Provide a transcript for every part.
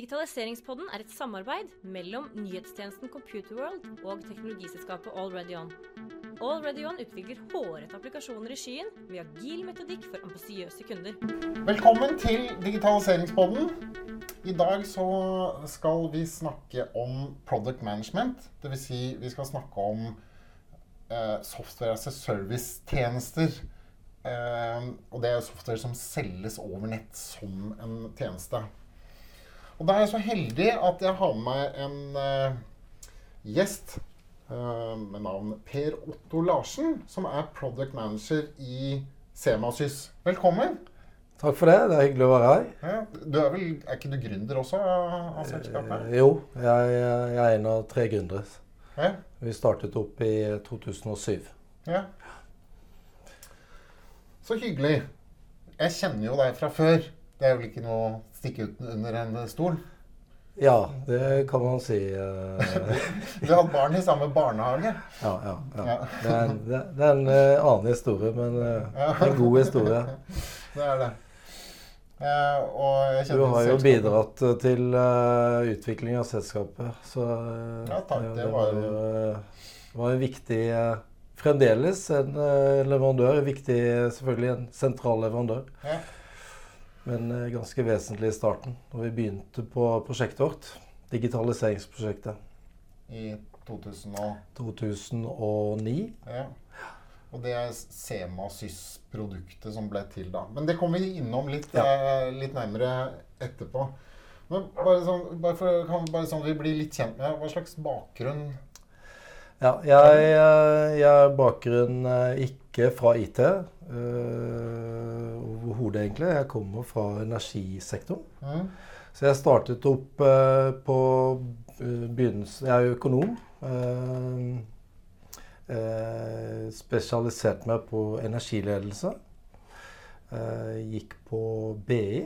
Digitaliseringspodden er et samarbeid mellom nyhetstjenesten Computerworld og teknologiselskapet AlreadyOn. AlreadyOn utvikler hårete applikasjoner i skyen med agil metodikk for ambisiøse kunder. Velkommen til Digitaliseringspodden. I dag så skal vi snakke om product management. Dvs. Si vi skal snakke om eh, software as a service-tjenester. Eh, og det er software som selges over nett som en tjeneste. Og da er jeg så heldig at jeg har med meg en uh, gjest uh, med navn Per Otto Larsen, som er product manager i Semasys. Velkommen. Takk for det. Det er hyggelig å være her. Ja, du er, vel, er ikke du gründer også av selskapet? Eh, jo, jeg, jeg, er en av tre gründere. Ja. Vi startet opp i 2007. Ja. Så hyggelig. Jeg kjenner jo deg fra før. Det er vel ikke noe stikke ut under en stol? Ja, det kan man si. Eh. du hadde barn i samme barnehage? Ja. ja, ja. ja. Det, er en, det, er en, annen historie, men en god historie. det er det. Du har jo bidratt til utvikling av selskapet. Så ja, takk. Det var var en viktig Fremdeles en leverandør. Viktig, selvfølgelig en sentral leverandør. Men eh, ganske vesentlig i starten. Da vi begynte på prosjektet vårt. Digitaliseringsprosjektet. I 2000 2009. Ja. Og det er Semasys-produktet som ble til da. Men det kommer vi innom litt, ja. eh, litt nærmere etterpå. Men bare sånn, bare for, bare sånn vi blir litt kjent med Hva slags bakgrunn Ja, jeg, eh, jeg har bakgrunn ikke fra IT. Uh, overhodet, egentlig. Jeg kommer fra energisektoren. Mm. Så jeg startet opp uh, på uh, begynnelsen Jeg er økonom. spesialiserte meg på energiledelse. gikk på BI.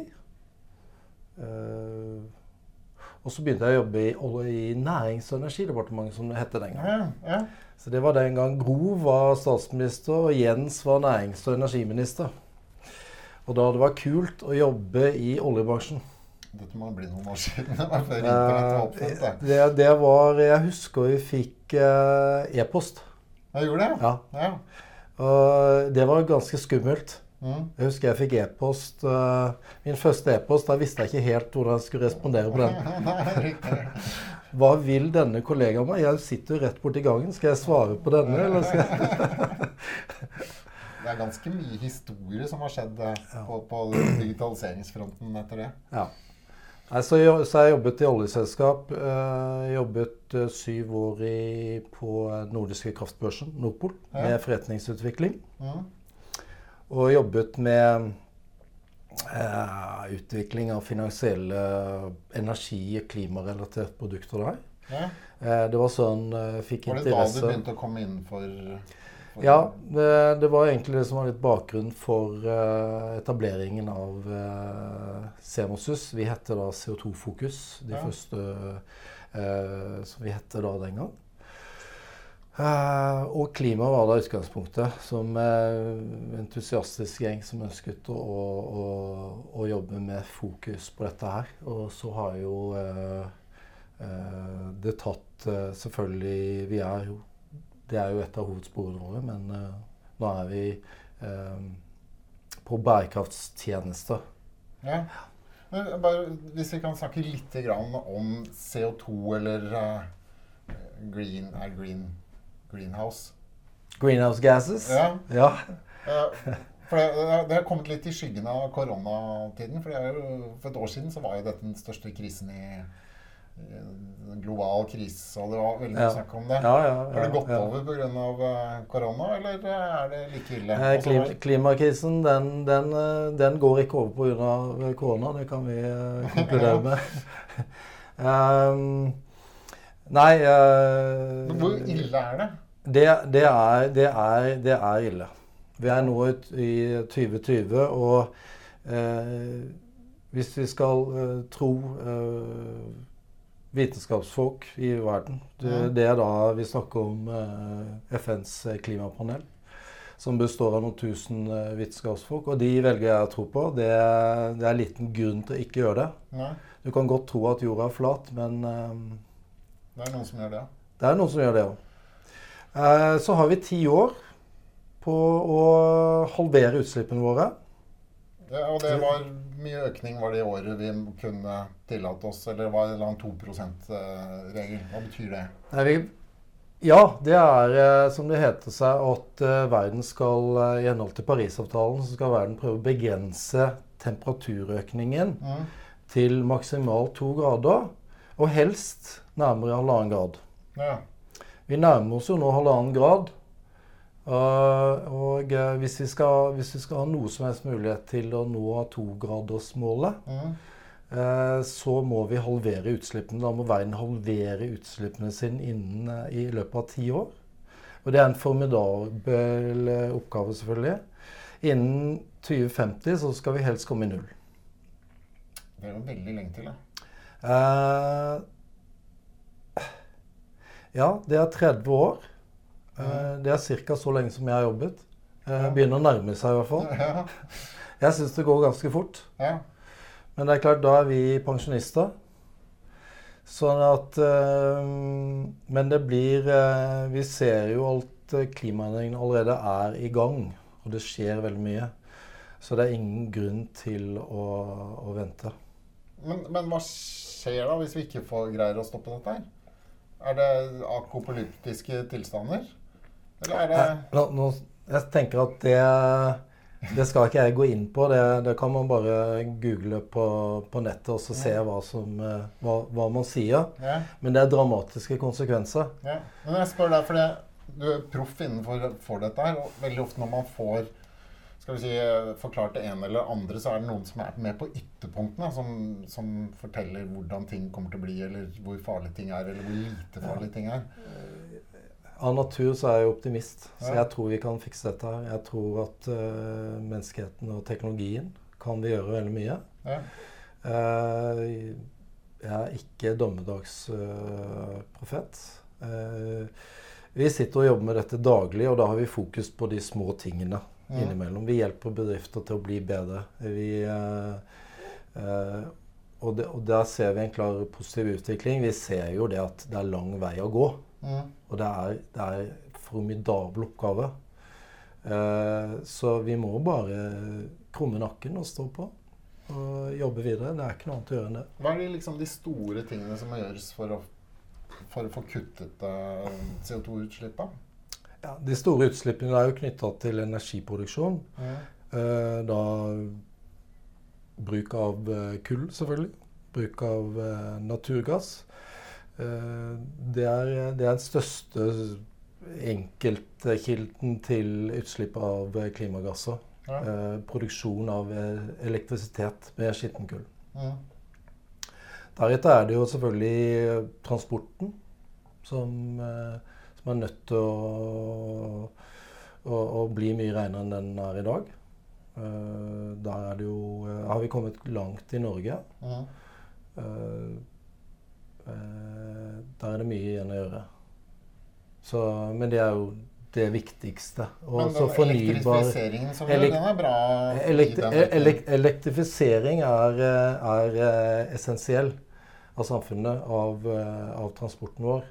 Og så begynte jeg å jobbe i, i Nærings- og energidepartementet, som det het den gangen. Ja, ja. Så det var den gang Gro var statsminister, og Jens var nærings- og energiminister. Og da det var kult å jobbe i oljebransjen. Dette må bli noen år siden. Det var før internett var oppfunnet. Det, det, var Jeg husker vi fikk eh, e-post. Jeg gjorde det? Ja. ja. Og det var ganske skummelt. Mm. Jeg husker jeg fikk e-post. Uh, min første e-post, da visste jeg ikke helt hvordan jeg skulle respondere på den. Hva vil denne kollegaen meg? Jeg sitter jo rett borti gangen. Skal jeg svare på denne, eller skal jeg Det er ganske mye historie som har skjedd eh, på, på digitaliseringsfronten etter det. Ja. Nei, så, jeg, har jobbet i oljeselskap. Øh, jobbet syv år i, på nordiske kraftbørsen, Nordpol, med forretningsutvikling. Mm. Og jobbet med eh, utvikling av finansielle energi- og klimarelaterte produkter der. Ja. Eh, det var sånn eh, fikk interesse Var det da du begynte å komme inn for, for Ja, det, det, var egentlig det som var litt bakgrunn for eh, etableringen av eh, Semosus. Vi hette da CO2-fokus, de ja. første uh, som vi hette da den gang. Uh, og klima var da utgangspunktet, som uh, entusiastisk gjeng som ønsket å, å, å, jobbe med fokus på dette her. Og så har jo uh, det tatt Selvfølgelig Vi er jo Det er jo et av hovedsporene våre, men nå er vi på bærekraftstjenester. Ja. Men bare, hvis vi kan snakke litt om CO2 eller green, er green greenhouse. Greenhouse gases? Ja. ja. For det, det, har kommet litt i skyggen av koronatiden. For, jo, for, et år siden så var jo dette den største krisen i, global krise, og det var veldig mye ja. snakk om det. Ja, ja, har det gått over pga. Uh, korona, eller er det like ille? Eh, klima, klimakrisen den, den, eh, den, går ikke over pga. korona, det kan vi konkludere med. um, Nei uh, Men Hvor ille er det? Det, det, er, det, er, det er, ille. Vi er nå i 2020, og eh, hvis vi skal eh, tro vitenskapsfolk i verden det, det, er da vi snakker om FNs klimapanel, som består av noen tusen vitenskapsfolk. Og de velger jeg å tro på. Det, det, er liten grunn til å ikke gjøre det. Nei. Du kan godt tro at jorda er flat, men eh, Det er noen som gjør det, det er noen som gjør det òg. Eh, så har vi ti år på å halvere utslippene våre. ja. Og det var mye økning var det i året vi kunne tillate oss, eller var det en 2 %-regel? Hva betyr det? Nei, vi, ja, det er eh, som det heter seg at eh, verden skal eh, I henhold til Parisavtalen så skal verden prøve å begrense temperaturøkningen Mm. til maksimalt to grader. Og helst nærmere halvannen grad. Ja. Vi nærmer oss jo nå halvannen grad. Uh, og eh, hvis, vi skal, hvis vi skal ha noe som helst mulighet til å nå togradersmålet, Mm. eh, så må vi halvere utslippene. Da må verden halvere utslippene sine innen eh, i løpet av ti år. Og det er en formidabel eh, oppgave, selvfølgelig. Innen 2050 så skal vi helst komme i null. Det er jo veldig lenge til, da. Eh, ja, det er 30 år. Eh, det er ca. så lenge som jeg har jobbet. Det begynner å nærme seg i hvert fall. Jeg syns det går ganske fort. Men det er klart, da er vi pensjonister. Sånn at eh, Men det blir eh, Vi ser jo at eh, klimaendringene allerede er i gang. Og det skjer veldig mye. Så det er ingen grunn til å, å vente. Men, men hva skjer da hvis vi ikke får greier å stoppe dette her? Er det akopolyptiske tilstander? Eller er det Nå, nå, jeg tenker at det, det skal ikke jeg gå inn på. Det, det kan man bare google på, på nettet og så se hva, som, eh, hva, hva man sier. ja, Men det er dramatiske konsekvenser. ja. Men jeg spør deg, for du er proff innenfor for dette her, og veldig ofte når man får skal vi si, forklart det ene eller andre, så er det noen som er med på ytterpunktene, som, som forteller hvordan ting kommer til å bli, eller hvor farlige ting er, eller hvor lite farlige ting er. Av natur så er jeg optimist, så jeg tror vi kan fikse dette her. Jeg tror at uh, menneskeheten og teknologien kan vi gjøre veldig mye. Ja. Uh, jeg er ikke dommedagsprofet. Uh, vi sitter og jobber med dette daglig, og da har vi fokus på de små tingene. Innimellom. Vi hjelper bedrifter til å bli bedre. Vi, eh, eh, og, det, og der ser vi en klar positiv utvikling. Vi ser jo det at det er lang vei å gå. Mm. Og det er, det er en formidabel oppgave. Eh, så vi må bare krumme nakken og stå på. Og jobbe videre. Det er ikke noe annet å gjøre enn det. Hva er de, liksom, de store tingene som må gjøres for å, for å få kuttet uh, CO2-utslippene? Ja, de store utslippene er jo knytta til energiproduksjon. Mm. Eh, da bruk av eh, kull, selvfølgelig. Bruk av eh, naturgass. Det, er, det er den største enkeltkilden til utslipp av klimagasser. Ja. Produksjon av elektrisitet med skittenkull. Ja. Deretter er det jo selvfølgelig transporten som, eh, som er nødt til å, å, å bli mye renere enn den er i dag. Uh, der er det jo, uh, har vi kommet langt i Norge. Mm. Uh, der er det mye igjen å gjøre. Så, men det er jo det viktigste. Og Men så den elektrifiseringen som Elek- den er bra elekt Elekt elektrifisering er, er essensiell av samfunnet, av, av transporten vår.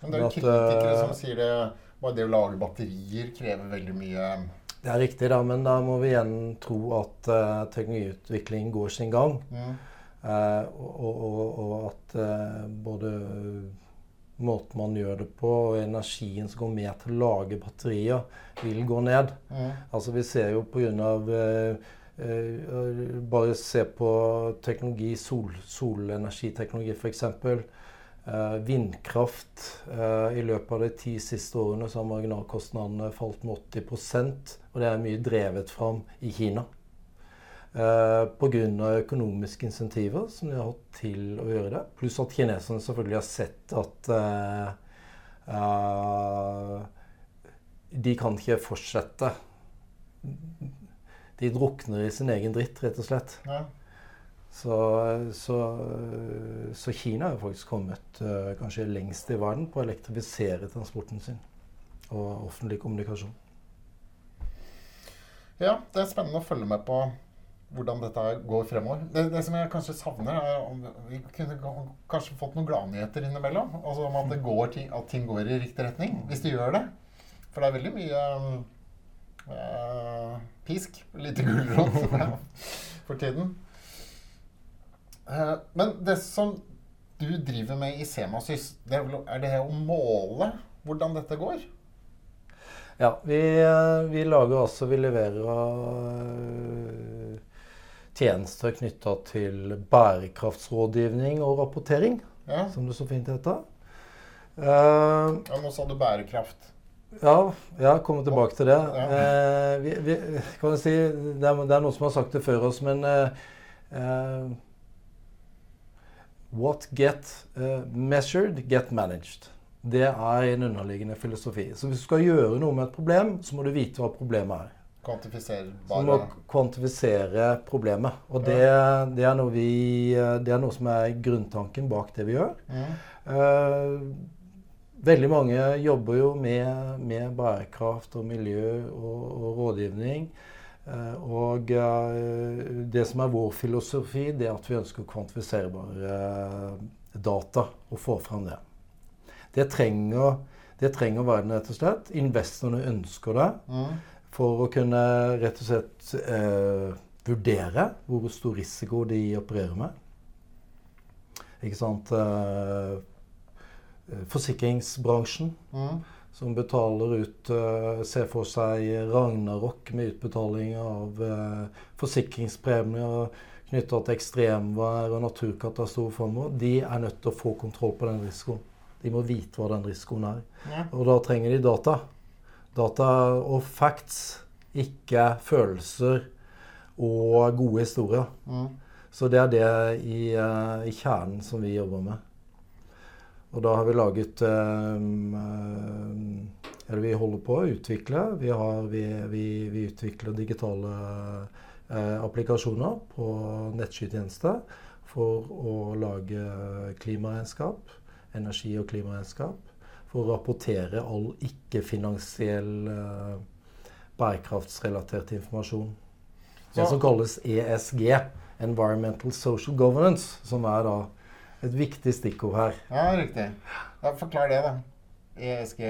Men det er jo kritikere eh, som sier det bare det å lage batterier krever veldig mye Det er riktig, da, men da må vi igjen tro at uh, teknologiutviklingen går sin gang. mm. Uh, og, og, og, at uh, både måten man gjør det på, og energien som går med til å lage batterier, vil gå ned. Mm. Altså Vi ser jo pga. grunn av bare se på teknologi, sol, solenergiteknologi f.eks. Eh, vindkraft. Eh, I løpet av de ti siste årene så har marginalkostnadene falt med 80% og det er mye drevet fram i Kina. Eh, Pga. økonomiske insentiver som de har hatt til å gjøre det. Pluss at kineserne selvfølgelig har sett at uh, de kan ikke fortsette. De drukner i sin egen dritt, rett og slett. Ja. Så, så, så Kina har faktisk kommet uh, kanskje lengst i verden på å elektrifisere transporten sin og offentlig kommunikasjon. ja, det er spennende å følge med på hvordan dette går fremover. Det, det, som jeg kanskje savner, er om vi kunne kanskje fått noen gladnyheter innimellom. Altså om at, går, at, ting går i riktig retning. Hvis de gjør det. For det er veldig mye uh, pisk. Lite gulrot for tiden. Uh, men det som du driver med i Semasys, det er, er det å måle hvordan dette går? Ja, vi, eh, vi lager altså Vi leverer tjenester knytta til bærekraftsrådgivning og rapportering, ja. som det så fint heter. Uh, ja, nå sa du bærekraft. Ja, jeg kommer tilbake til det. Ja. Uh, vi, vi, kan si, det, er, det er noen som har sagt det før oss, men uh, What get measured, get managed. Det er en underliggende filosofi. Så hvis du skal gjøre noe med et problem, så må du vite hva problemet er. Kvantifiserbare du må kvantifisere problemet. Og det, det, er vi, det, er noe som er grunntanken bak det vi gjør. Mm. Uh, veldig mange jobber jo med, med bærekraft og miljø og, og rådgivning. Uh, og uh, det som er vår filosofi, det er at vi ønsker kvantifiserbare data og få fram det. Det trenger, det trenger verden, rett og slett. Investorene ønsker det. Mm for å kunne rett og slett eh, vurdere hvor stor risiko de opererer med. Ikke sant? Eh, forsikringsbransjen, mm. Som betaler ut uh, Ser for seg ragnarok med utbetaling av uh, forsikringspremier knytta til ekstremvær og naturkatastrofer. De er nødt til å få kontroll på den risikoen. De må vite hva den risikoen er. Ja. Og da trenger de data. Data og facts, ikke følelser og gode historier. Mm. Så det er det i, uh, i, kjernen som vi jobber med. Og da har vi laget Eller vi holder på å utvikle. Vi, har, vi, vi, vi utvikler digitale uh, applikasjoner på nettskytjeneste for å lage klimaregnskap, energi- og klimaregnskap for å rapportere all ikke-finansiell uh, bærekraftsrelatert informasjon. Det som kalles ESG, Environmental Social Governance, som er da et viktig stikkord her. Ja, riktig. Ja, forklar det, da. ESG.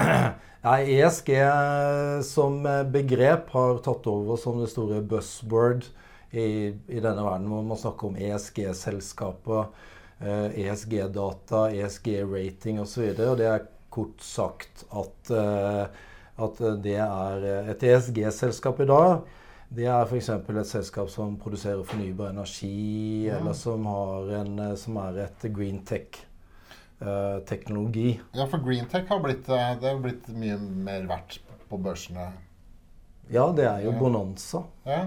Ja, ESG som begrep har tatt over som det store buzzword i, i denne verden, hvor man snakker om ESG-selskaper ESG-data, eh, e ESG-rating osv. Det er kort sagt at, eh, at det er et ESG-selskap i dag. Det er f.eks. et selskap som produserer fornybar energi, ja. eller som, en, som, er et green tech-teknologi. Uh, ja, for green tech har blitt, det har blitt mye mer verdt på børsene. Ja, det er jo bonanza. Ja.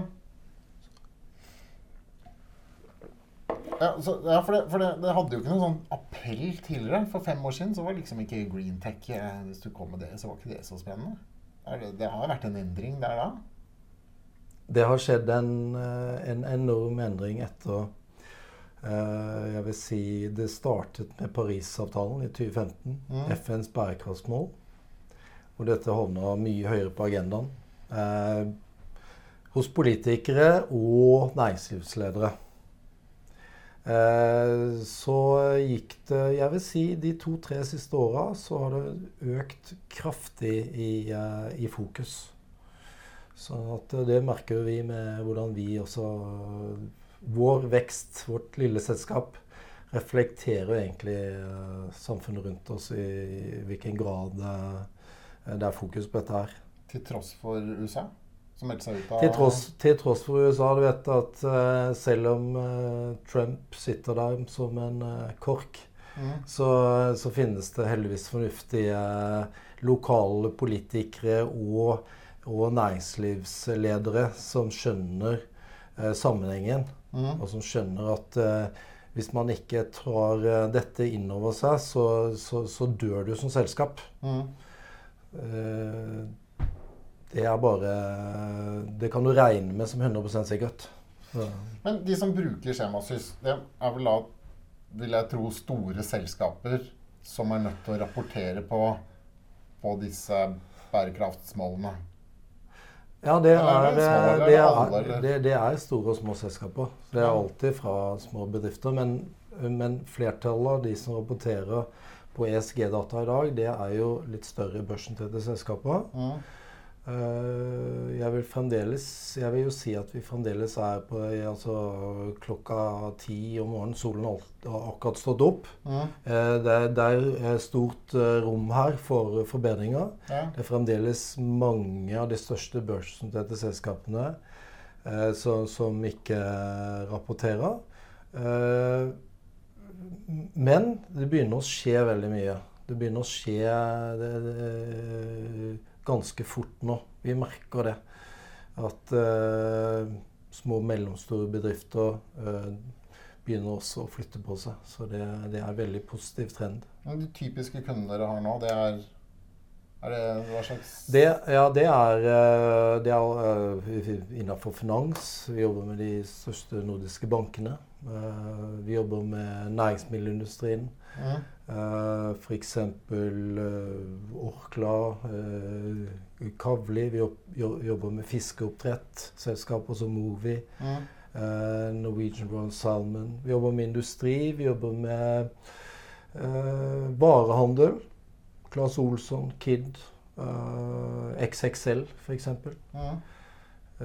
Ja, så, ja for, det, for det, det, hadde jo ikke noen sånn appell tidligere. For fem år siden så var liksom ikke green tech eh, Hvis du kom med det, så var ikke det så spennende. Det, det har vært en endring der da? Det har skjedd en, eh, en enorm endring etter uh, Jeg vil si det startet med Parisavtalen i 2015. Mm. FNs bærekraftsmål. Hvor dette havna mye høyere på agendaen. Uh, hos politikere og næringslivsledere. Eh, så gikk det Jeg vil si de to-tre siste åra så har det økt kraftig i, eh, i fokus. Så eh, det merker vi med hvordan vi også Vår vekst, vårt lille selskap, reflekterer egentlig samfunnet rundt oss i, i hvilken grad det er fokus på dette her. Til tross for USA? som meldte seg ut av til tross, til tross, for USA. Du vet at selv om Trump sitter der som en kork, mm. så, så, finnes det heldigvis fornuftige lokale politikere og, og næringslivsledere som skjønner sammenhengen, mm. og som skjønner at hvis man ikke tar dette inn over seg, så, så, så dør du som selskap. Mm det er bare Det kan du regne med som 100 sikkert. Ja. Men de som bruker skjemasystem, er vel da, vil jeg tro, store selskaper som er nødt til å rapportere på, på disse bærekraftsmålene? Ja, det er, det, det er, det, det er store og små selskaper. Det er alltid fra små bedrifter. Men, men flertallet av de som rapporterer på ESG-data i dag, det er jo litt større børsnoterte selskaper. Mm. Eh, jeg vil fremdeles Jeg vil jo si at vi fremdeles er på altså, klokka ti om morgenen. Solen har akkurat stått opp. Mm. Eh, det, er- det er stort eh, rom her for forbedringer. Ja. Det er fremdeles mange av de største børsnoterte selskapene så, som, ikke rapporterer. Men det begynner å skje veldig mye. Det begynner å skje det, det, ganske fort nå. Vi merker det. At eh, små og mellomstore bedrifter eh, begynner også å flytte på seg. Så det, det er en veldig positiv trend. Men de typiske kundene dere har nå, det er Er det hva slags Det, ja, det er, eh, det er innenfor finans. Vi jobber med de største nordiske bankene. Vi jobber med næringsmiddelindustrien. mm. F.eks. Orkla, eh, Kavli. Vi jobber med fiskeoppdrett. Selskaper som Movi. Mm. eh, Norwegian Brown Salmon. Vi jobber med industri. Vi jobber med eh, varehandel. Claes Olsson, Kid. eh, XXL, f.eks. Mm.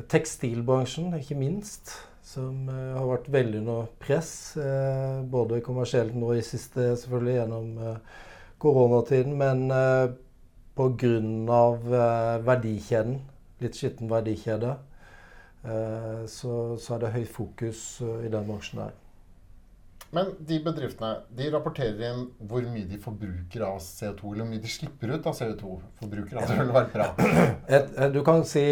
Tekstilbransjen, ikke minst, som eh, har vært veldig under press. eh, både kommersielt nå i siste, selvfølgelig gjennom eh, koronatiden, men pga. Verdikjeden, litt skitten verdikjede, så, så er det høyt fokus i den bransjen der. Men de bedriftene de rapporterer inn hvor mye de forbruker av CO2, eller hvor mye de slipper ut av CO2. Forbruker, altså, det vil være bra. Et, du kan si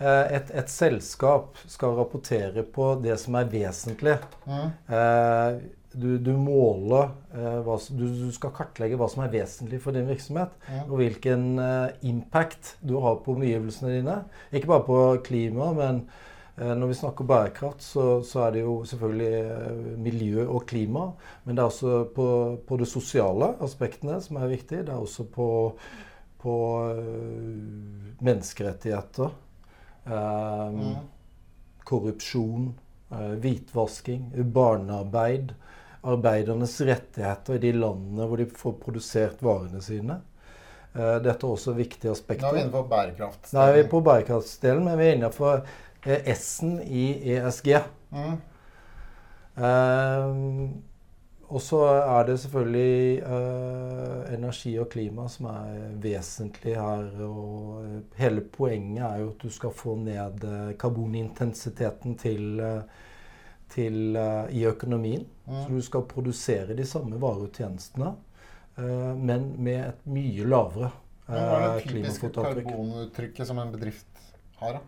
et, et selskap skal rapportere på det som er vesentlig. Mm. Eh, du, du måler eh, hva, du, du skal kartlegge hva som er vesentlig for din virksomhet. Mm. Og hvilken eh, impact du har på omgivelsene dine. Ikke bare på klima, men eh, når vi snakker bærekraft, så, så er det jo selvfølgelig eh, miljø og klima. Men det er også på, på de sosiale aspektene som er viktig. Det er også på, på eh, menneskerettigheter. Eh, Mm. korrupsjon, eh, hvitvasking, barnearbeid, arbeidernes rettigheter i de landene hvor de får produsert varene sine. Eh, Dette er også viktige Nå er vi inne på bærekraftsdelen. Nå er vi på bærekraftsdelen, men vi er innenfor eh, S-en i ESG. Mm. Eh, og så er det selvfølgelig eh, energi og klima som er vesentlig her. Og eh, hele poenget er jo at du skal få ned eh, karbonintensiteten til, eh, til, eh, i økonomien. Mm. Så du skal produsere de samme varer og tjenestene, eh, men med et mye lavere Men hva er eh, det typiske karbontrykket som en bedrift har? da?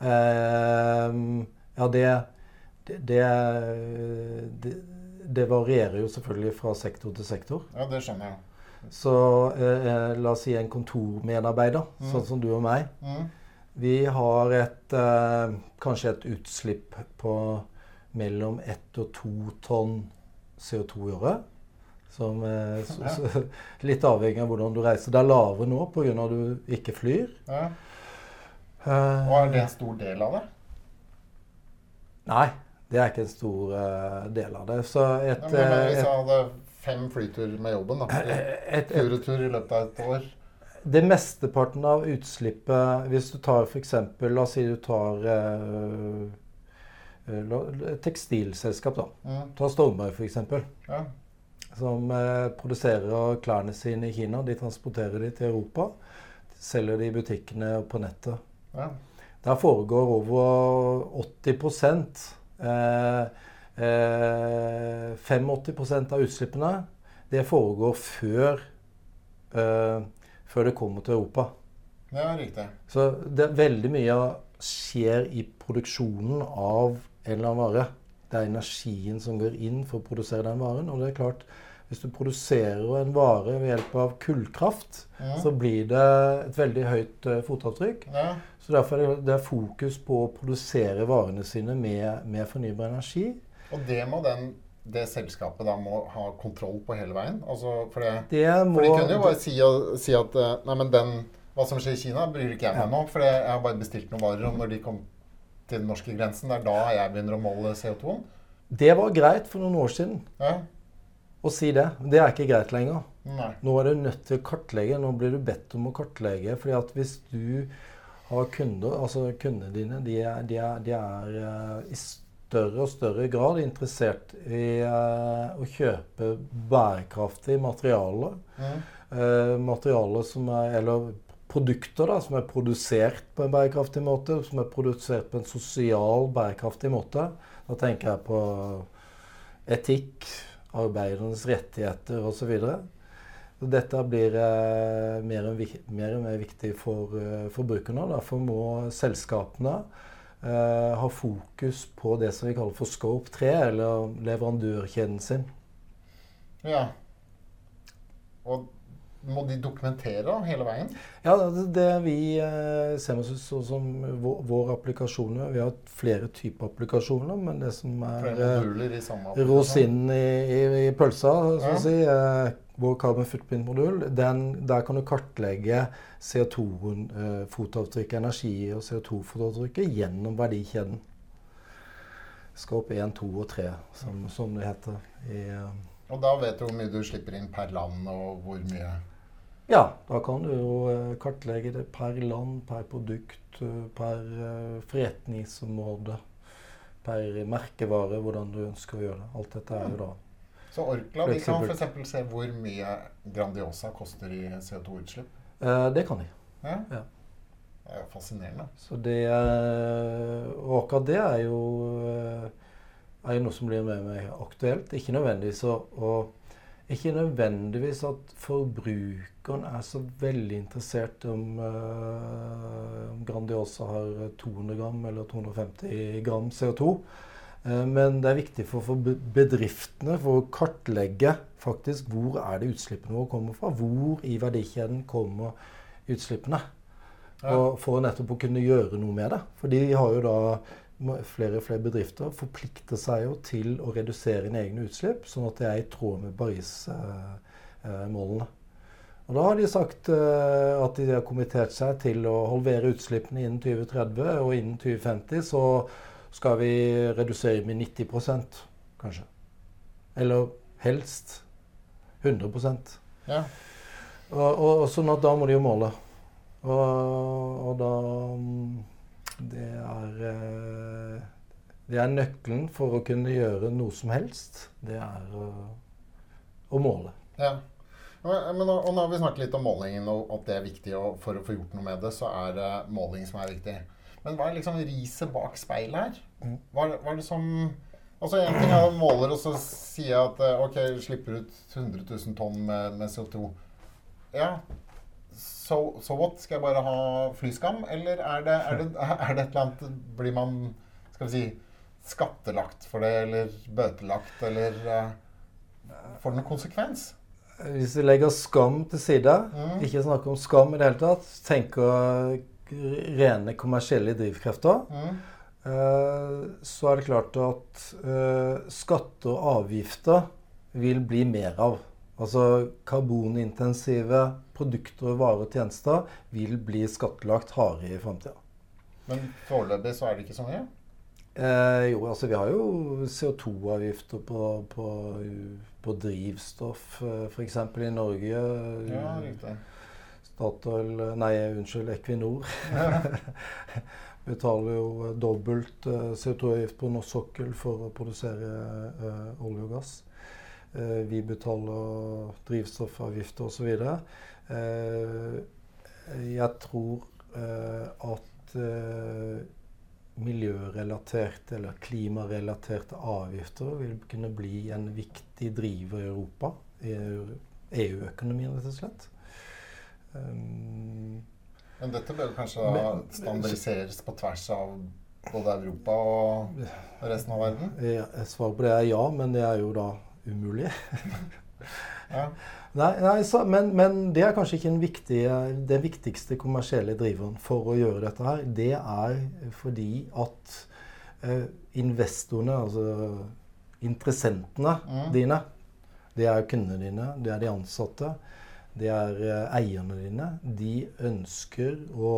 Ja, det det, det det det varierer jo selvfølgelig fra sektor til sektor. Ja, det skjønner jeg. Så eh, la oss si en kontormedarbeider, Mm. sånn som du og meg. Mm. Vi har et, eh, kanskje et utslipp på mellom ett og to tonn CO2 i året. Som, eh, så, så, litt avhengig av hvordan du reiser. Det er lavere nå pga. at du ikke flyr. Ja. Eh, Og er det en stor del av det? Nei, det er ikke en stor uh, del av det. Så et, Ja, men, hvis eh, jeg hadde fem flyturer med jobben, da. et, Turetur i løpet av et år. Det mesteparten av utslippet Hvis du tar f.eks. La oss si du tar eh, eh, tekstilselskap, da. Mm. Ta Stormberg f.eks. Ja. Som eh, produserer klærne sine i Kina. De transporterer de til Europa. Selger de i butikkene og på nettet. ja. Der foregår over 80 eh, eh, 85% av utslippene det foregår før, eh, før det kommer til Europa. ja, riktig. Så det, veldig mye skjer i produksjonen av en eller annen vare. Det er energien som går inn for å produsere den varen. Og det er klart, hvis du produserer en vare ved hjelp av kullkraft, ja. så blir det et veldig høyt eh, fotavtrykk. Ja. Så derfor er det, fokus på å produsere varene sine med, med fornybar energi. Og det må den, det selskapet da må ha kontroll på hele veien? Altså, for det, Det for de kunne jo bare si, si at eh, Nei, men den hva som skjer i Kina, bryr ikke jeg meg om, for jeg har bare bestilt noen varer. Og når de kom til den norske grensen, det er da jeg begynner å måle CO2-en. Det var greit for noen år siden Ja. å si det. Men Det er ikke greit lenger. Nei. Nå er du nødt til å kartlegge. Nå blir du bedt om å kartlegge. fordi at hvis du har kunder, altså kundene dine, de er, de er, de er eh, i større og større grad interessert i eh, å kjøpe bærekraftige materialer. Mm. Eh, materialer som er, eller produkter da, som er produsert på en bærekraftig måte, som er produsert på en sosial bærekraftig måte. Da tenker jeg på etikk, arbeidernes rettigheter osv. Dette blir eh, mer, og mer viktig for eh, forbrukerne. Derfor må selskapene eh, ha fokus på det som vi kaller for scope 3, eller leverandørkjeden sin. Ja. Og må de dokumentere hele veien? Ja, det, vi ser med oss som vår, applikasjoner Vi har flere typer applikasjoner, men det som er rosinen i, i, i pølsa, så Ja. å si, eh, vår carbon footprint-modul, der kan du kartlegge CO2-fotavtrykket, energi og CO2-fotavtrykket gjennom verdikjeden. Scope 1, 2 og 3, som, som det heter. I, eh, Og da vet du hvor mye du slipper inn per land, og hvor mye Ja, da kan du jo eh, kartlegge det per land, per produkt, eh, per eh, forretningsområde, per merkevare, hvordan du ønsker å gjøre det. Alt dette er jo da Så Orkla de kan f.eks. se hvor mye Grandiosa koster i CO2-utslipp. eh, Det kan de. Ja. Ja. Det er jo fascinerende. Så det eh, Og akkurat det er jo, eh, er jo noe som blir med meg aktuelt. Ikke nødvendigvis å, å ikke nødvendigvis at forbrukeren er så veldig interessert om, eh, om Grandiosa har 200 gram eller 250 gram CO2. Eh, men det er viktig for, bedriftene for å kartlegge faktisk hvor er det utslippene våre kommer fra. Hvor i verdikjeden kommer utslippene. Ja. Og for nettopp å kunne gjøre noe med det. For de har jo da flere og flere bedrifter forplikter seg jo til å redusere egne utslipp, sånn at det er i tråd med Paris-målene. Og da har de sagt eh, at de har kommittert seg til å halvere utslippene innen 2030, og innen 2050 så skal vi redusere med 90% kanskje. Eller helst 100% Ja. og, og, sånn at da må de jo måle. Og, og da mm, Det er eh, Det er nøkkelen for å kunne gjøre noe som helst. Det er å, å måle. ja. Men, og nå har vi snakket litt om målingen, og at det er viktig. Og for å få gjort noe med det, så er det måling som er viktig. Men hva er liksom riset bak speilet her? Mm. Hva, det- hva er det som Altså En ting er å måler, og så sier jeg at eh, OK, slipper ut 100 000 tonn med, med CO2. Ja, so, so what? Skal jeg bare ha flyskam? Eller er det, er, det, er det et eller annet Blir man skal vi si, skattelagt for det, eller bøtelagt, eller eh, Får det noen konsekvens? Hvis vi legger skam til side, Mm. ikke snakker om skam i det hele tatt, tenker rene kommersielle drivkrefter, Mm. eh, så er det klart at eh, skatter og avgifter vil bli mer av. Altså karbonintensive produkter, varer og tjenester vil bli skattlagt hardere i framtida. Men foreløpig så er det ikke så mye? Eh, jo, altså vi har jo CO2-avgifter på, på, på drivstoff, eh, f.eks. i Norge. Ja, riktig. Statoil Nei, unnskyld, Equinor. Betaler jo eh, dobbelt eh, CO2-avgift på norsk sokkel for å produsere eh, olje og gass. Vi betaler drivstoffavgifter osv. Eh, jeg tror at miljørelaterte eller klimarelaterte avgifter vil kunne bli en viktig driver i Europa. I EU-økonomien, rett og slett. Um, Men dette bør kanskje Men- standardiseres på tvers av både Europa og resten av verden? ja, Svaret på det er ja, men det er jo da umulig. Ja. Nei, nei så, men, men det er kanskje ikke den, viktige, den viktigste kommersielle driveren for å gjøre dette her. Det er fordi at eh, investorene, altså interessentene Mm. dine, det er kundene dine, det er de ansatte, det er eh, eierne dine. De ønsker å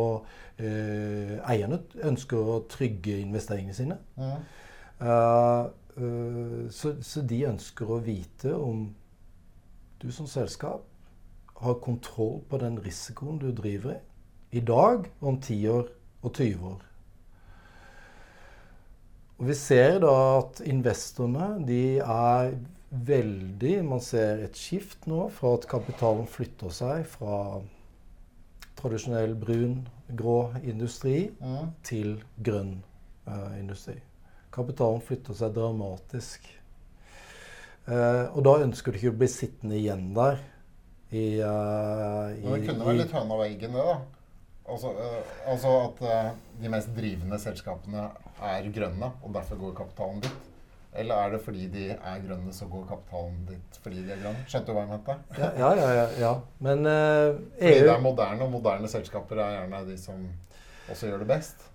eh, Eierne ønsker å trygge investeringene sine. Mm. Uh, uh, så, så de ønsker å vite om du som selskap har kontroll på den risikoen du driver i. I dag, om 10 år og 20 år. Og vi ser da at investorene de er veldig Man ser et skift nå fra at kapitalen flytter seg fra tradisjonell brun, grå industri Mm. til grønn eh, industri. Kapitalen flytter seg dramatisk. Eh, og da ønsker du ikke å bli sittende igjen der i, eh, i det kunne være litt høna og eggen, det, da. Altså, eh, altså at eh, de mest drivende selskapene er grønne, og derfor går kapitalen dit. Eller er det fordi de er grønne, så går kapitalen dit fordi de er grønne? Skjønte du hva jeg mente? ja, ja, ja, ja. Men EU Fordi det er moderne, og moderne selskaper er gjerne de som også gjør det best.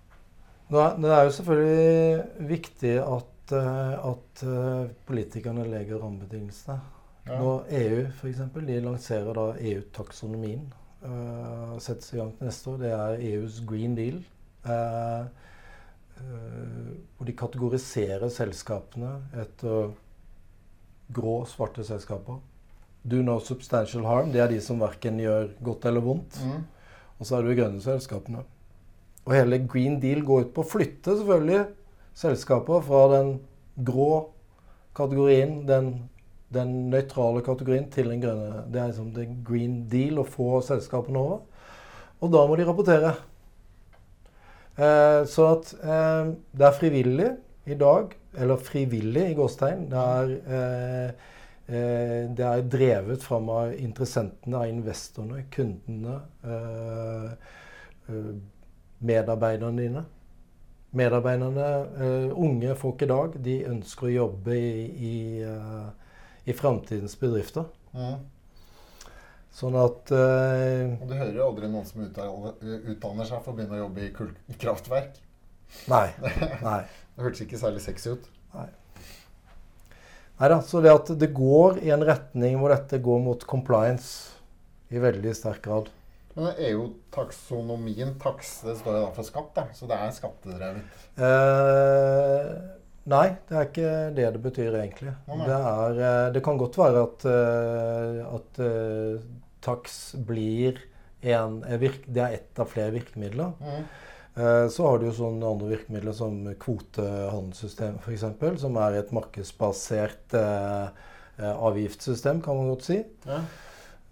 Nå er- Det er jo selvfølgelig viktig at, eh, at eh, politikerne legger rammebetingelsene. Ja. Når EU for eksempel, de lanserer da EU-taksonomien. Uh, settes i gang til neste år. Det er EUs green deal. eh, hvor de kategoriserer selskapene etter grå, svarte selskaper. Do no substantial harm. Det er de som verken gjør godt eller vondt. Mm. Og så er det de grønne selskapene. Og hele Green Deal går ut på å flytte selvfølgelig selskaper fra den grå kategorien, den, den nøytrale kategorien, til den grønne. Det er liksom det Green Deal å få selskapene over. Og da må de rapportere. Eh, så at eh, det er frivillig i dag, eller frivillig i gåstegn. Det er, eh, eh, det er drevet fram av interessentene, av investorene, kundene. Eh, eh, medarbeiderne dine. Medarbeiderne, unge folk i dag, de ønsker å jobbe i, i, i framtidens bedrifter. Mm. Sånn at uh, Og du hører jo aldri noen som utdanner, seg for å begynne å jobbe i kullkraftverk. Nei. Nei. Det hørtes ikke særlig sexy ut. Nei. Neida, så det at det går i en retning hvor dette går mot compliance i veldig sterk grad. Men EU-taksonomien, taks, det står jo da for skatt, da. Så det er skattedrevet. Eh, nei, det er ikke det det betyr egentlig. Det, er, eh, det kan godt være at, eh, at taks blir en, eh, virk, Det er ett av flere virkemidler. Mm. Eh, Så har du jo sånne andre virkemidler som kvotehandelssystem f.eks., som er et markedsbasert eh, eh, avgiftssystem, kan man godt si. Ja.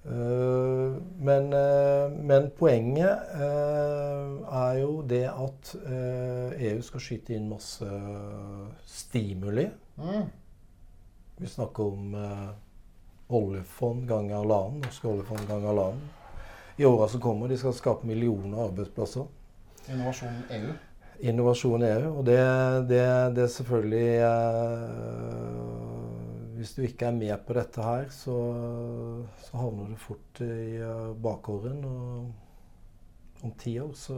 Uh, men, uh, men poenget uh, er jo det at EU skal skyte inn masse stimuli. Mm. Vi snakker om oljefond ganger halvannen, norske oljefond ganger halvannen. I åra som kommer. De skal skape millioner av arbeidsplasser. Innovasjon EU. Innovasjon EU. Og det, det, det er selvfølgelig eh, Hvis du ikke er med på dette her, så, så havner du fort i uh, bakgården. Og om ti år så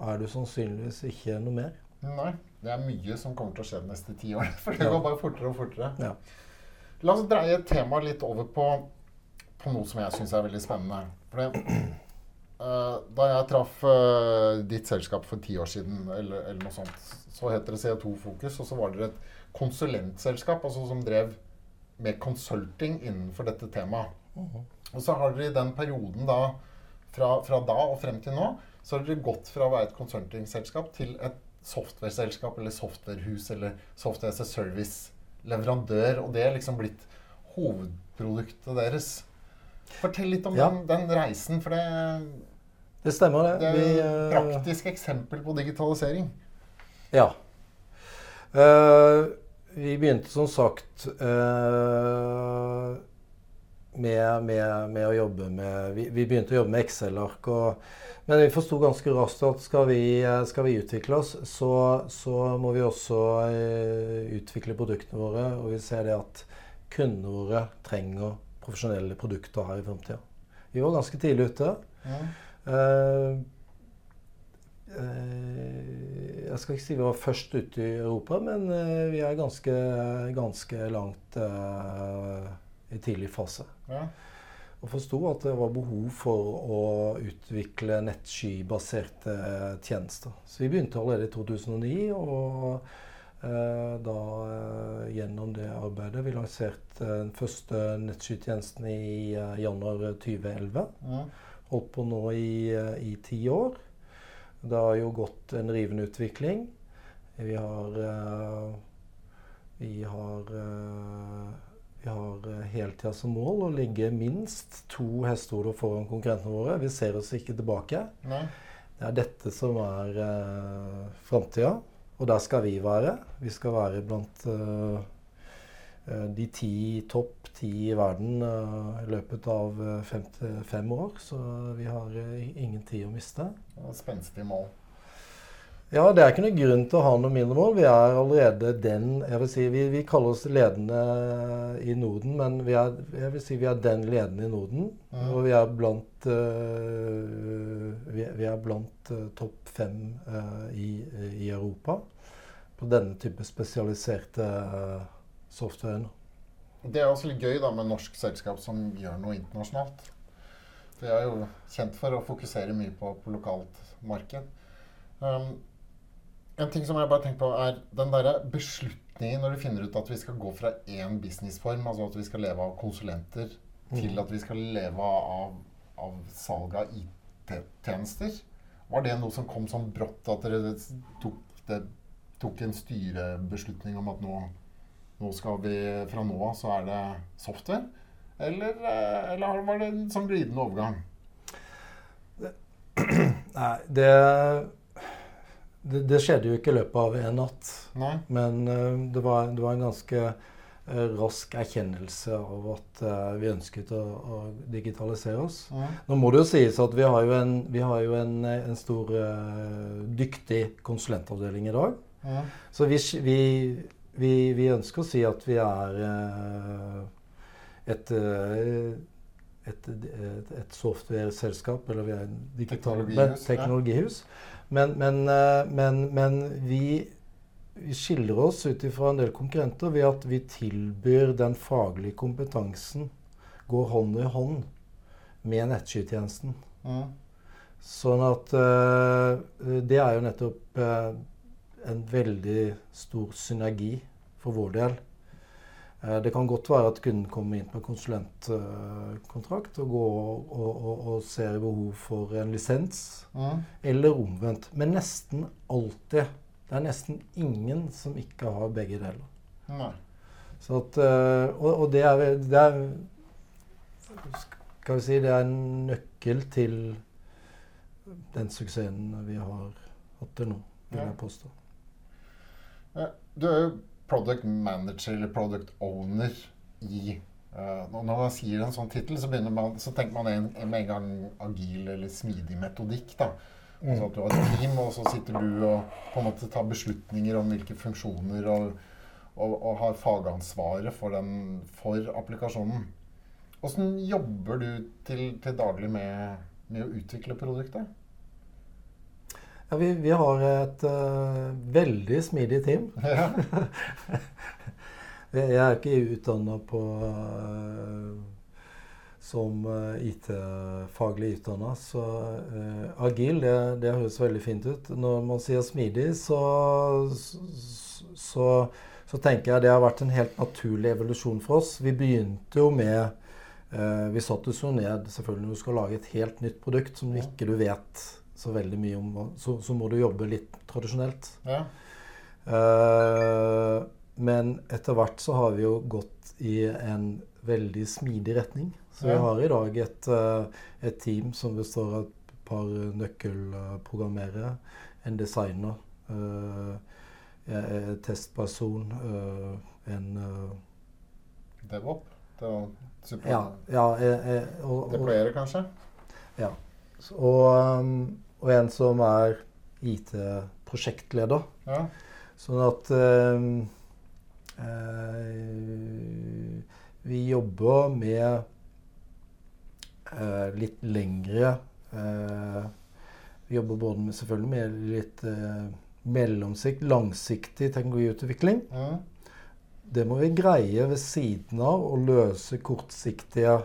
er du sannsynligvis ikke noe mer. Nei. Det er mye som kommer til å skje de neste ti årene. For det Ja. går bare fortere og fortere. Ja. La oss dreie temaet litt over på, på noe som jeg syns er veldig spennende. Fordi, eh, da jeg traff uh, ditt selskap for ti år siden, eller, eller noe sånt, så het dere CO2 Fokus, og så var dere et konsulentselskap altså som drev med consulting innenfor dette temaet. Og så har dere i den perioden da, fra, fra da og frem til nå, så har dere gått fra å være et consulting-selskap til et software-selskap eller softwarehus eller software as a service-leverandør. Og det er liksom blitt hovedproduktet deres. Fortell litt om Ja. den, den reisen, for det, Det stemmer, det. det er Vi, et eh, praktisk eksempel på digitalisering. Ja. Uh, vi begynte som sagt eh, med, med, med å jobbe med vi, vi begynte å jobbe med Excel-ark. Men vi forsto ganske raskt at skal vi, skal vi utvikle oss, så, så må vi også eh, utvikle produktene våre. Og vi ser det at kundene våre trenger profesjonelle produkter her i framtida. Vi var ganske tidlig ute. Ja. Eh, eh, jeg skal ikke si vi var først ute i Europa, men vi er ganske, ganske langt i tidlig fase. Ja. og forsto at det var behov for å utvikle nettskybaserte tjenester. Så vi begynte allerede i 2009. og eh, da eh, gjennom det arbeidet Vi lanserte den første nettskytjenesten i eh, januar 2011. Ja. Holdt på nå i, eh, i ti år. Det har jo gått en rivende utvikling. Vi har eh, Vi har eh, vi har eh, hele tida som mål å ligge minst to hestehoder foran konkurrentene våre. Vi ser oss ikke tilbake. Nei. Det er dette som er uh, framtida, og der skal vi være. Vi skal være blant uh, de ti topp ti i verden uh, i løpet av fem, fem år. Så vi har ingen tid å miste. Spenstig mål. Ja, det er ikke noe grunn til å ha noe mindre mål. Vi er allerede den jeg vil si, Vi, vi kaller oss ledende i Norden, men vi er, jeg vil si vi er den ledende i Norden. Mm. Og vi er blant, uh, vi, vi er blant uh, topp fem uh, i, i, Europa på denne type spesialiserte software. Det er også litt gøy da, med norsk selskap som gjør noe internasjonalt. For jeg er jo kjent for å fokusere mye på, på lokalt marked. Um, en ting som jeg bare tenker på, er den derre beslutningen når du finner ut at vi skal gå fra én businessform, altså at vi skal leve av konsulenter, mm. til at vi skal leve av, av salg av IT-tjenester. Var det noe som kom sånn brått, at dere tok, det, tok en styrebeslutning om at nå, nå, skal vi Fra nå av så er det software? Eller, eh, eller var det en sånn glidende overgang? Nei, det det, det, skjedde jo ikke i løpet av en natt. Nei. Men uh, det, var, det, var, en ganske uh, rask erkjennelse av at uh, vi ønsket å, å digitalisere oss. Nei. Nå må det jo sies at vi har jo en, har jo en, en stor, dyktig konsulentavdeling i dag. Nei. Så vi, vi, vi, vi, ønsker å si at vi er et et, et, et software-selskap, eller vi er et digital teknologihus. teknologihus. Men, men, eh, men, men vi, vi, skiller oss ut fra en del konkurrenter ved at vi tilbyr den faglige kompetansen går hånd i hånd med nettskytjenesten. Mm. Sånn at uh, Det er jo nettopp uh, en veldig stor synergi for vår del. Eh, det kan godt være at kunden kommer inn på en konsulentkontrakt og går og, og, og ser behov for en lisens, mm. eller omvendt. Men nesten alltid. Det er nesten ingen som ikke har begge deler. Så At, eh, og, og det, er, det er Skal vi si det er en nøkkel til den suksessen vi har hatt til nå, vil jeg påstå. Du er jo product manager eller product owner i uh, Når man sier en sånn tittel, så, så, tenker man en, med en gang agil eller smidig metodikk. da. Mm. Altså at du har et team, og så sitter du og på en måte tar beslutninger om hvilke funksjoner og, og, og har fagansvaret for, den, for applikasjonen. Åssen jobber du til, til daglig med, med å utvikle produktet? Ja, vi, vi har et uh, veldig smidig team. Ja. jeg er ikke utdanna på uh, som uh, IT-faglig utdanna, så agil, det, det, høres veldig fint ut. Når man sier smidig, så, så, så, tenker jeg det har vært en helt naturlig evolusjon for oss. Vi begynte jo med Vi satte oss jo ned selvfølgelig når du skal lage et helt nytt produkt som ikke du vet så veldig mye om Så, så må du jobbe litt tradisjonelt. Ja. Uh, men etter hvert så har vi jo gått i en veldig smidig retning. Så vi har i dag et, uh, et, team som består av et par nøkkelprogrammerere, en designer, uh, en testperson, en DevOp? Ja. ja og, Deployere, kanskje? Ja. Og um, og en som er IT-prosjektleder. Ja. Sånn at eh, eh, vi jobber med eh, litt lengre eh, Vi jobber både med, selvfølgelig med litt eh, mellomsikt, langsiktig teknologiutvikling. Ja. Det må vi greie ved siden av å løse kortsiktige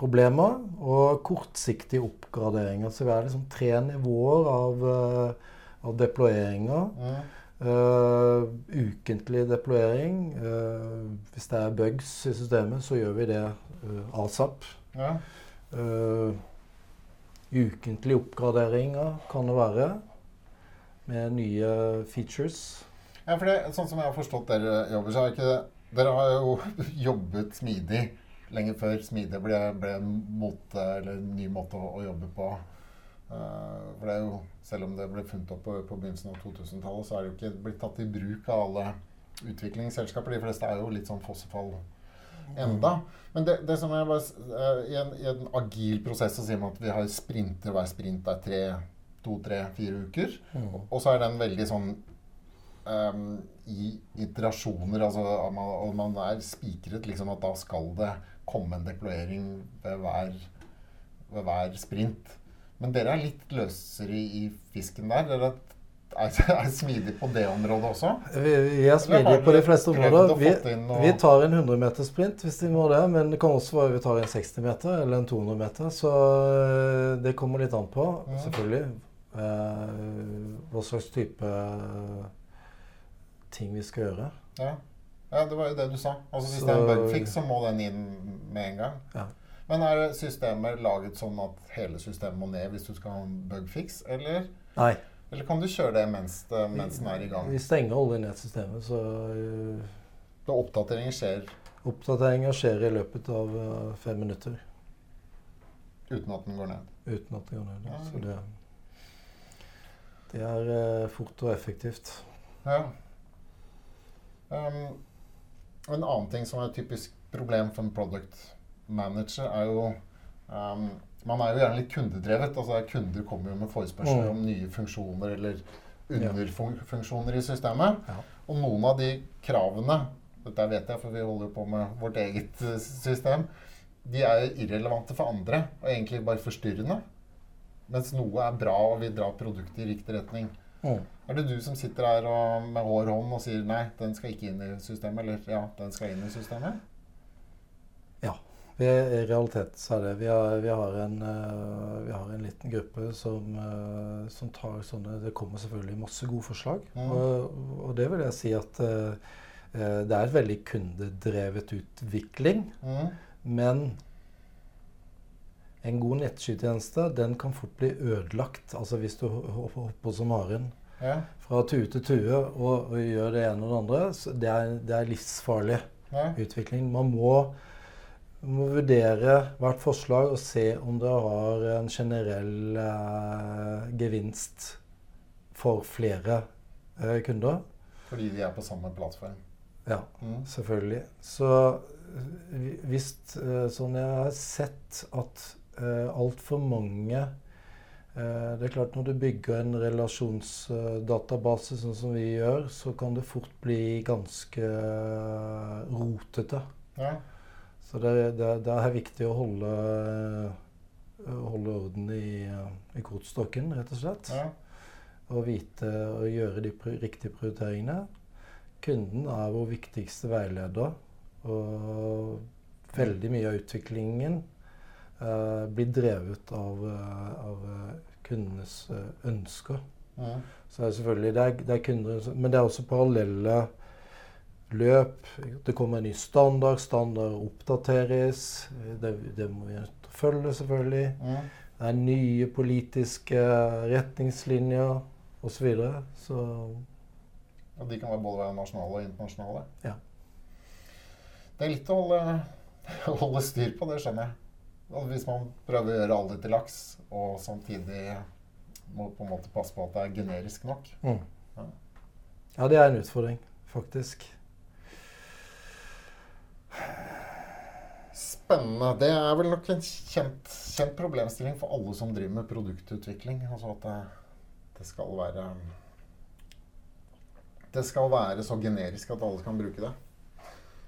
problemer og kortsiktige oppgraderinger. Så vi er liksom tre nivåer av, uh, av deployeringer. Mm. Uh, ukentlig deployering. Uh, hvis det er bugs i systemet, så gjør vi det uh, asap. Ja. ukentlige oppgraderinger kan det være med nye features. Ja, for det, sånn som jeg har forstått dere jobber, så har ikke Dere har jo jobbet smidig lenge før smidig ble, ble mote, eller en ny måte å, å jobbe på. Uh, for det er jo, Selv om det ble funnet opp på, på begynnelsen av 2000-tallet, så er det jo ikke blitt tatt i bruk av alle utviklingsselskaper. De fleste er jo litt sånn fossefall enda. Men det, det som jeg bare, uh, i, en, i, en, agil prosess så sier man at vi har sprinter. Hver sprint er tre, to, tre, fire uker. Mm. Og, og så er den veldig sånn um, i iterasjoner. Altså, og man er spikret liksom at da skal det komme en deployering ved hver, ved hver sprint. Men dere er litt løsere i, fisken der. Dere er, er smidige på det området også? Vi, vi er smidige på de fleste områder. Vi, vi, tar en 100 meter sprint hvis vi må det. Men det kan også være vi tar en 60 meter eller en 200 meter. Så eh, det kommer litt an på, selvfølgelig. Eh, hva slags type ting vi skal gjøre. Ja. Ja, det var jo det du sa. Altså Hvis så, det er en bugfix, så må den inn med en gang. Ja. Men er systemet laget sånn at hele systemet må ned hvis du skal ha en bugfix, eller? Nei. Eller kan du kjøre det mens, mens den er i gang? Vi stenger aldri ned systemet, så Da Så oppdateringer skjer? Oppdateringer skjer i løpet av uh, fem minutter. Uten at den går ned? Uten at den går ned. Ja. Så det, det er fort og effektivt. Ja. Um, en annen ting som er et typisk problem for en product manager, er jo um, Man er jo gjerne litt kundedrevet. altså Kunder kommer jo med forespørsler mm. om nye funksjoner eller underfunksjoner i systemet. Ja. Og noen av de kravene dette vet jeg, for vi holder jo på med vårt eget uh, system. De er irrelevante for andre og egentlig bare forstyrrende. Mens noe er bra og vil dra produktet i riktig retning. Mm. Er det du som sitter her og, med hår hånd og sier nei, den skal ikke inn i systemet? Eller ja, den skal inn i systemet? Ja. Vi, I realitet så er det. Vi har, vi har, en, uh, vi har en, liten gruppe som, uh, som, tar sånne Det kommer selvfølgelig masse gode forslag. Mm. Og, og, det vil jeg si at uh, det er et veldig kundedrevet utvikling. Mm. Men en god nettskytjeneste den kan fort bli ødelagt altså hvis du hopper som haren ja. fra tue til tue og, og, gjør det ene og det andre. Det er, det er, livsfarlig ja. utvikling. Man må, må, vurdere hvert forslag og se om det har en generell eh, gevinst for flere eh, kunder. Fordi de er på samme plattform? Ja, mm. selvfølgelig. Så eh, hvis eh, sånn jeg har sett at uh, altfor mange uh, Det er klart Når du bygger en relasjonsdatabase sånn som vi gjør, så kan det fort bli ganske rotete. Ja. Så det, det, det, er viktig å holde, holde orden i, i kortstokken, rett og slett. Ja. Og vite å gjøre de riktige prioriteringene. Kunden er vår viktigste veileder. Og veldig mye av utviklingen blir drevet av, uh, av uh, kundenes ønsker. Ja. Så er selvfølgelig, det er, det er kunder, Men det er også parallelle løp. Det kommer en ny standard. Standard oppdateres. Det, det må vi følge, selvfølgelig. Ja. Det er nye politiske retningslinjer osv. Så, videre. så Og de kan både være nasjonale og internasjonale? Ja. Det er litt å holde, holde styr på, det skjønner jeg. Hvis man prøver å gjøre alle til laks, og samtidig må på en måte passe på at det er generisk nok. Mm. Ja. ja, det er en utfordring, faktisk. Spennende. Det er vel nok en kjent, kjent problemstilling for alle som driver med produktutvikling. Altså at det, det, skal være Det skal være så generisk at alle kan bruke det.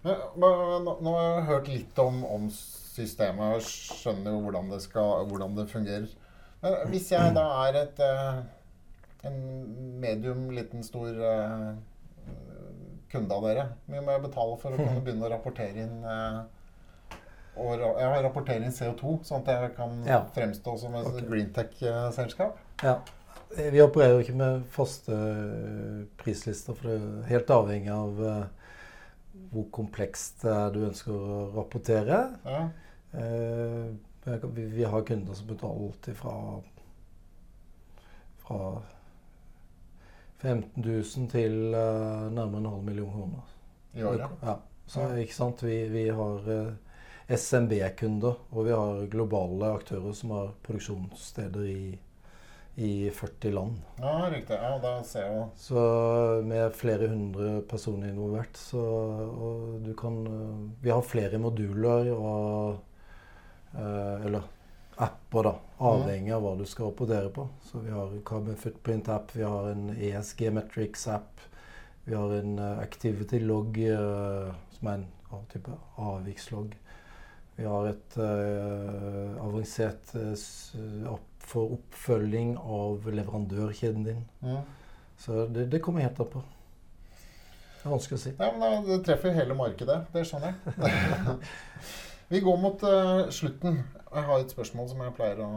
Men, nå, nå har jeg hørt litt om, om systemet og skjønner jo hvordan det, skal, hvordan det fungerer. Men hvis jeg da er et uh, en medium, liten, stor uh, kunde av dere, mye må jeg betale for å kunne begynne å rapportere inn uh, og jeg har rapportering CO2, sånn at jeg kan Ja. fremstå som et okay. greentech-selskap. Ja. Eh, Vi opererer jo ikke med faste eh, prislister, for det er helt avhengig av eh, hvor komplekst det er du ønsker å rapportere. Ja. Eh, Vi vi har kunder som betaler alt fra fra 15 000 til eh, nærmere en halv million kroner. I året. Ja. Så ikke sant, vi, vi har eh, SMB-kunder, og vi har globale aktører som har produksjonssteder i, i 40 land. Ja, riktig. Ja, da ser jeg jo Så med flere hundre personer involvert, så og du kan eh, Vi har flere moduler og eh, Eller apper, da. Avhengig av hva du skal rapportere på. Så vi har Carbon Footprint-app, vi har en ESG Metrics-app. Vi har en eh, Activity Log, som er en av type avvikslogg. Vi har et avansert app for oppfølging av leverandørkjeden din. mm. Så det, det kommer helt an på. Det er vanskelig å si. Ja, men Det treffer hele markedet. Det skjønner jeg. Vi går mot uh, slutten. Jeg har et spørsmål som jeg pleier å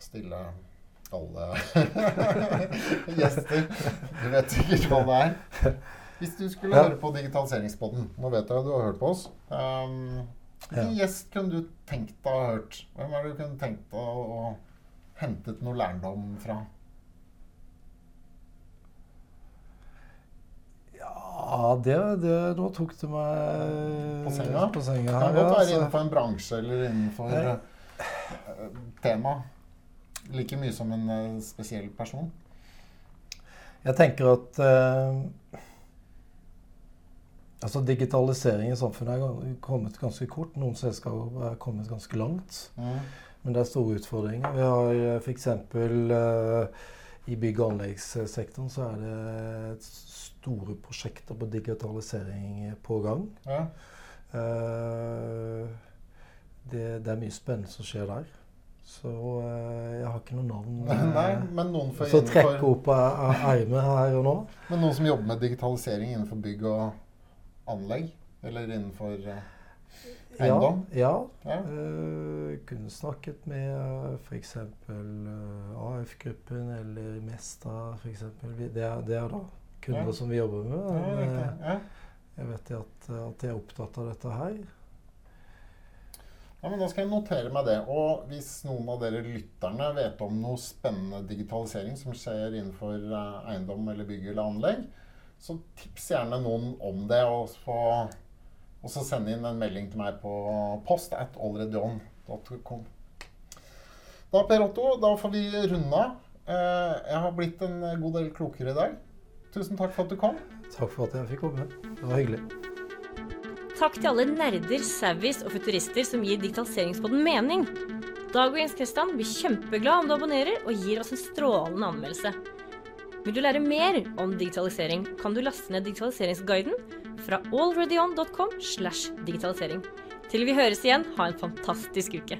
stille alle gjester. Du vet sikkert hva det er. Hvis du skulle Ja. høre på Digitaliseringspodden Nå vet jeg du har hørt på oss. Um, Hvilken gjest kunne du tenkt deg å ha hørt? Hvem er det du kunne tenkt deg å, å hentet noe lærdom fra? Ja, det, det Nå tok du meg På senga? På senga Det kan godt være så- innenfor en bransje eller innenfor eh, tema. Like mye som en uh, spesiell person. Jeg tenker at uh, Altså Digitalisering i samfunnet er kommet ganske kort. Noen selskaper er kommet ganske langt. Mm. Men det er store utfordringer. Vi har f.eks. Uh, i bygg- og anleggssektoren så er det store prosjekter på digitalisering på gang. Ja. Eh, det, det er mye spennende som skjer der. Så eh, jeg har ikke noe navn eh, Nei, Så trekke opp av ermet her og nå. men noen som jobber med digitalisering innenfor bygg og anlegg? Eller innenfor eh, eiendom? Ja. Ja. Uh, kunne snakket med f.eks. Uh, AF-gruppen eller Mesta f.eks. Det, er- det er da kunder som vi jobber med. Ja, men, eh, jeg vet at, at de er opptatt av dette her. Ja, men Da skal jeg notere meg det. Og hvis noen av dere lytterne vet om noe spennende digitalisering som skjer innenfor eh, eiendom eller bygg eller anlegg, så tips gjerne noen om det. Og, få, og så send inn en melding til meg på post at alreadyon.com. Da, Per Otto, da får vi runde av. Eh, Jeg har blitt en god del klokere i dag. Tusen takk for at du kom. Takk for at jeg fikk komme. Det var hyggelig. Takk til alle nerder, savvies og futurister som gir digitaliseringspodden mening. Dag og Jens Kristian blir kjempeglad om du abonnerer og gir oss en strålende anmeldelse. Vil du lære mer om digitalisering, kan du laste ned digitaliseringsguiden fra allreadyon.com slash digitalisering. Til vi høres igjen, ha en fantastisk uke.